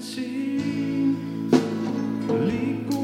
情离过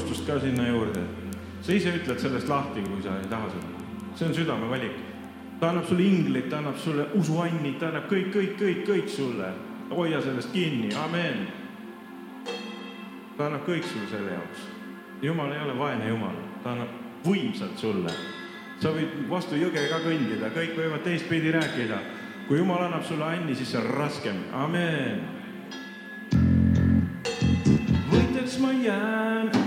varustust ka sinna juurde. sa ise ütled sellest lahti, kui sa ei taha seda. see on südamevalik. ta annab sulle inglit, ta annab sulle usuannid, ta annab kõik, kõik, kõik, kõik sulle. hoia sellest kinni, amen. ta annab kõik sulle selle jaoks. jumal ei ole vaene jumal, ta annab võimsalt sulle. sa võid vastu jõge ka kõndida, kõik võivad teistpidi rääkida. kui jumal annab sulle anni, siis see on raskem, amen. võitjaks ma jään,